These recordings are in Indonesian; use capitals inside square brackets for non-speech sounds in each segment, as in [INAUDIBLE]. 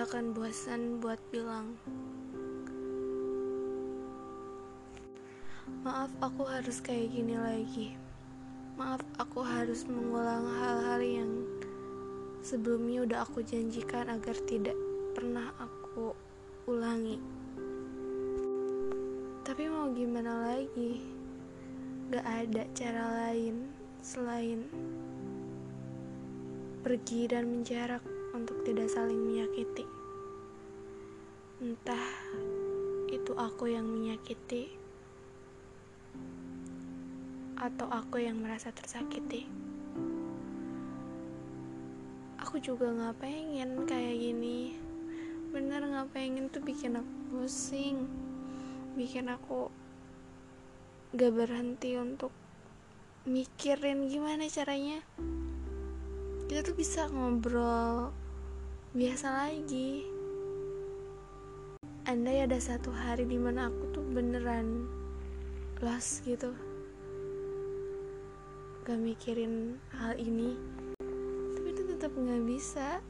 gak akan bosan buat bilang. Maaf aku harus kayak gini lagi. Maaf aku harus mengulang hal-hal yang Sebelumnya udah aku janjikan agar tidak pernah aku ulangi. Tapi mau gimana lagi? Gak ada cara lain selain pergi dan menjarak untuk tidak saling menyakiti. Entah itu aku yang menyakiti atau aku yang merasa tersakiti. Aku juga gak pengen kayak gini. Bener gak pengen tuh bikin aku pusing. Bikin aku gak berhenti untuk mikirin gimana caranya kita tuh bisa ngobrol biasa lagi andai ada satu hari di mana aku tuh beneran lost gitu. Gak mikirin hal ini. Tapi itu tetap gak bisa.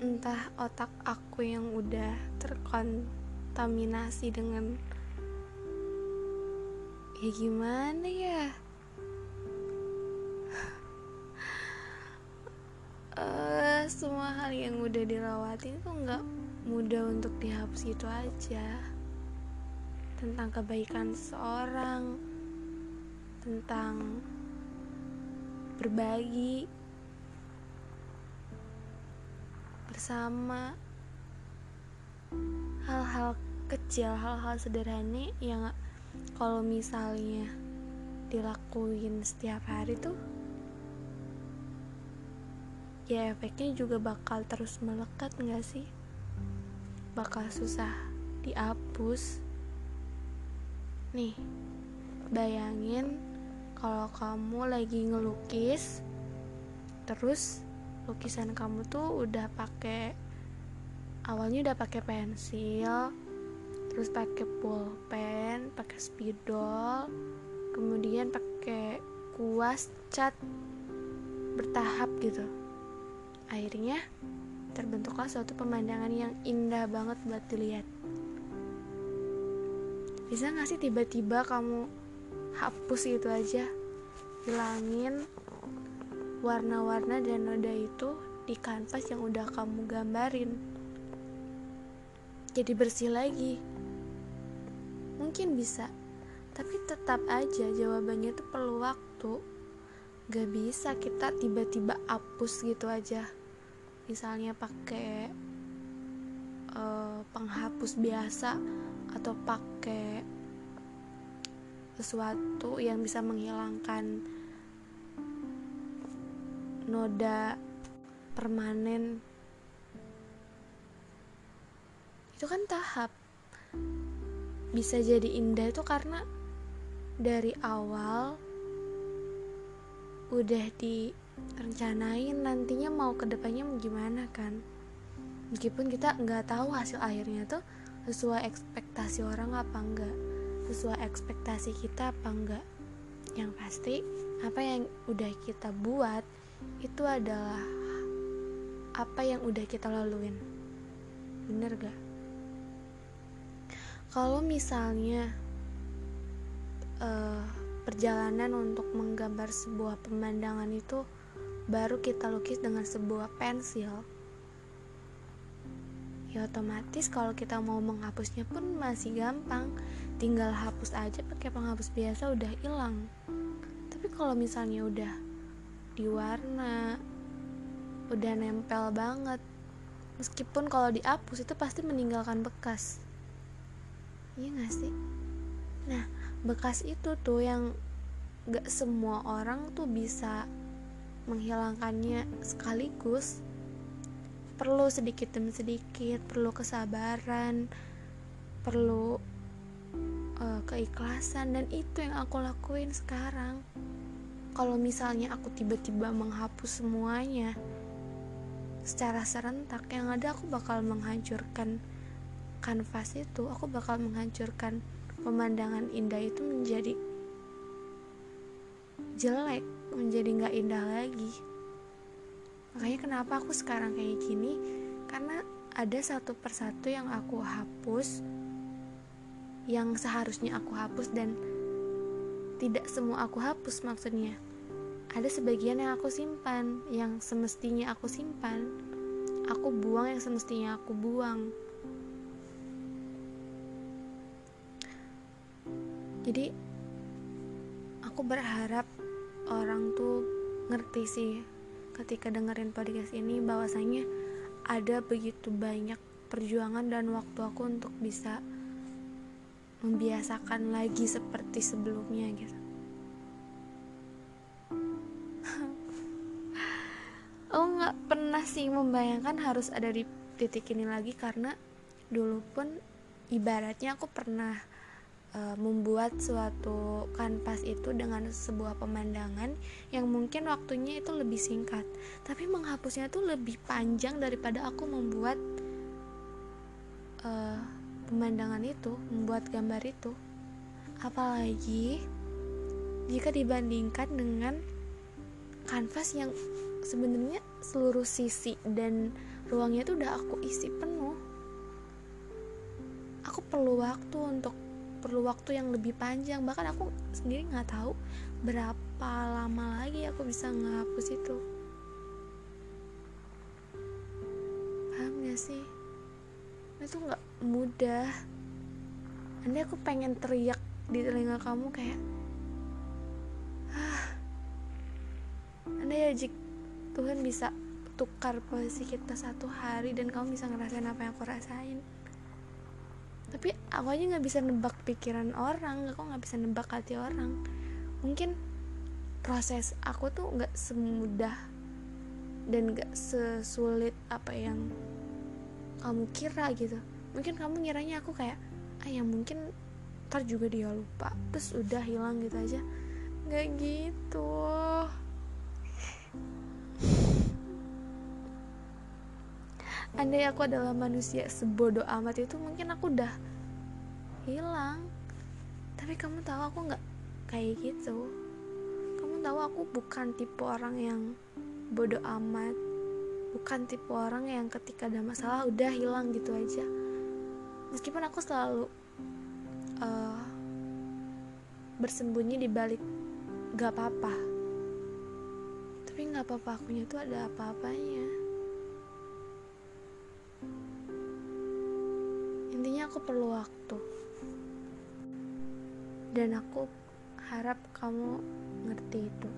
Entah otak aku yang udah terkontaminasi dengan ya gimana ya yang udah dilewati itu nggak mudah untuk dihapus gitu aja. Tentang kebaikan seorang tentang berbagi bersama hal-hal kecil hal-hal sederhana yang kalau misalnya dilakuin setiap hari tuh ya efeknya juga bakal terus melekat nggak sih? Bakal susah dihapus. Nih bayangin kalau kamu lagi ngelukis terus lukisan kamu tuh udah pakai awalnya udah pakai pensil terus pakai pulpen pakai spidol kemudian pakai kuas cat bertahap gitu Akhirnya terbentuklah suatu pemandangan yang indah banget buat dilihat. Bisa gak sih tiba-tiba kamu hapus gitu aja, hilangin warna-warna dan noda itu di kanvas yang udah kamu gambarin. Jadi bersih lagi. Mungkin bisa, tapi tetap aja jawabannya itu perlu waktu gak bisa kita tiba-tiba hapus gitu aja. Misalnya pakai uh, penghapus biasa atau pakai sesuatu yang bisa menghilangkan noda permanen. Itu kan tahap. Bisa jadi indah itu karena dari awal udah direncanain nantinya mau ke depannya gimana kan? Meskipun kita nggak tahu hasil akhirnya tuh sesuai ekspektasi orang apa enggak sesuai ekspektasi kita apa enggak yang pasti apa yang udah kita buat itu adalah apa yang udah kita laluin. Bener gak kalau misalnya uh, perjalanan untuk menggambar sebuah pemandangan itu baru kita lukis dengan sebuah pensil. Ya otomatis kalau kita mau menghapusnya pun masih gampang. Tinggal hapus aja pakai penghapus biasa udah hilang. Tapi kalau misalnya udah diwarna udah nempel banget meskipun kalau dihapus itu pasti meninggalkan bekas. Iya gak sih? Nah bekas itu tuh yang gak semua orang tuh bisa menghilangkannya. Sekaligus perlu sedikit demi sedikit perlu kesabaran perlu uh, keikhlasan dan itu yang aku lakuin sekarang. Kalau misalnya aku tiba-tiba menghapus semuanya secara serentak yang ada aku bakal menghancurkan kanvas itu aku bakal menghancurkan pemandangan indah itu menjadi jelek menjadi nggak indah lagi. Makanya kenapa aku sekarang kayak gini? Karena ada satu persatu yang aku hapus yang seharusnya aku hapus dan tidak semua aku hapus maksudnya. Ada sebagian yang aku simpan yang semestinya aku simpan. Aku buang yang semestinya aku buang jadi aku berharap orang tuh ngerti sih ketika dengerin podcast ini bahwasanya ada begitu banyak perjuangan dan waktu aku untuk bisa membiasakan lagi seperti sebelumnya gitu. [LAUGHS] aku nggak pernah sih membayangkan harus ada di titik ini lagi karena dulu pun ibaratnya aku pernah uh, membuat suatu kanvas itu dengan sebuah pemandangan yang mungkin waktunya itu lebih singkat. Tapi menghapusnya tuh lebih panjang daripada aku membuat uh, pemandangan itu membuat gambar itu. Apalagi jika dibandingkan dengan kanvas yang sebenarnya seluruh sisi dan ruangnya itu udah aku isi penuh. Aku perlu waktu untuk perlu waktu yang lebih panjang. Bahkan aku sendiri nggak tahu berapa lama lagi aku bisa ngapus itu. Paham gak sih? Itu nggak mudah. Nanti aku pengen teriak di telinga kamu kayak ah andai ya jik. Tuhan bisa tukar posisi kita satu hari dan kamu bisa ngerasain apa yang aku rasain tapi aku aja nggak bisa nebak pikiran orang aku nggak bisa nebak hati orang. Mungkin proses aku tuh nggak semudah dan nggak sesulit apa yang kamu kira gitu. Mungkin kamu ngiranya aku kayak ah ya mungkin ntar juga dia lupa. Terus udah hilang gitu aja. Nggak gitu andai aku adalah manusia sebodoh amat itu mungkin aku udah hilang. Tapi kamu tahu aku nggak kayak gitu. Kamu tahu aku bukan tipe orang yang bodoh amat. Bukan tipe orang yang ketika ada masalah udah hilang gitu aja. Meskipun aku selalu uh, bersembunyi di balik gak apa-apa. Tapi gak apa-apa akunya tuh ada apa-apanya aku perlu waktu. Dan aku harap kamu ngerti itu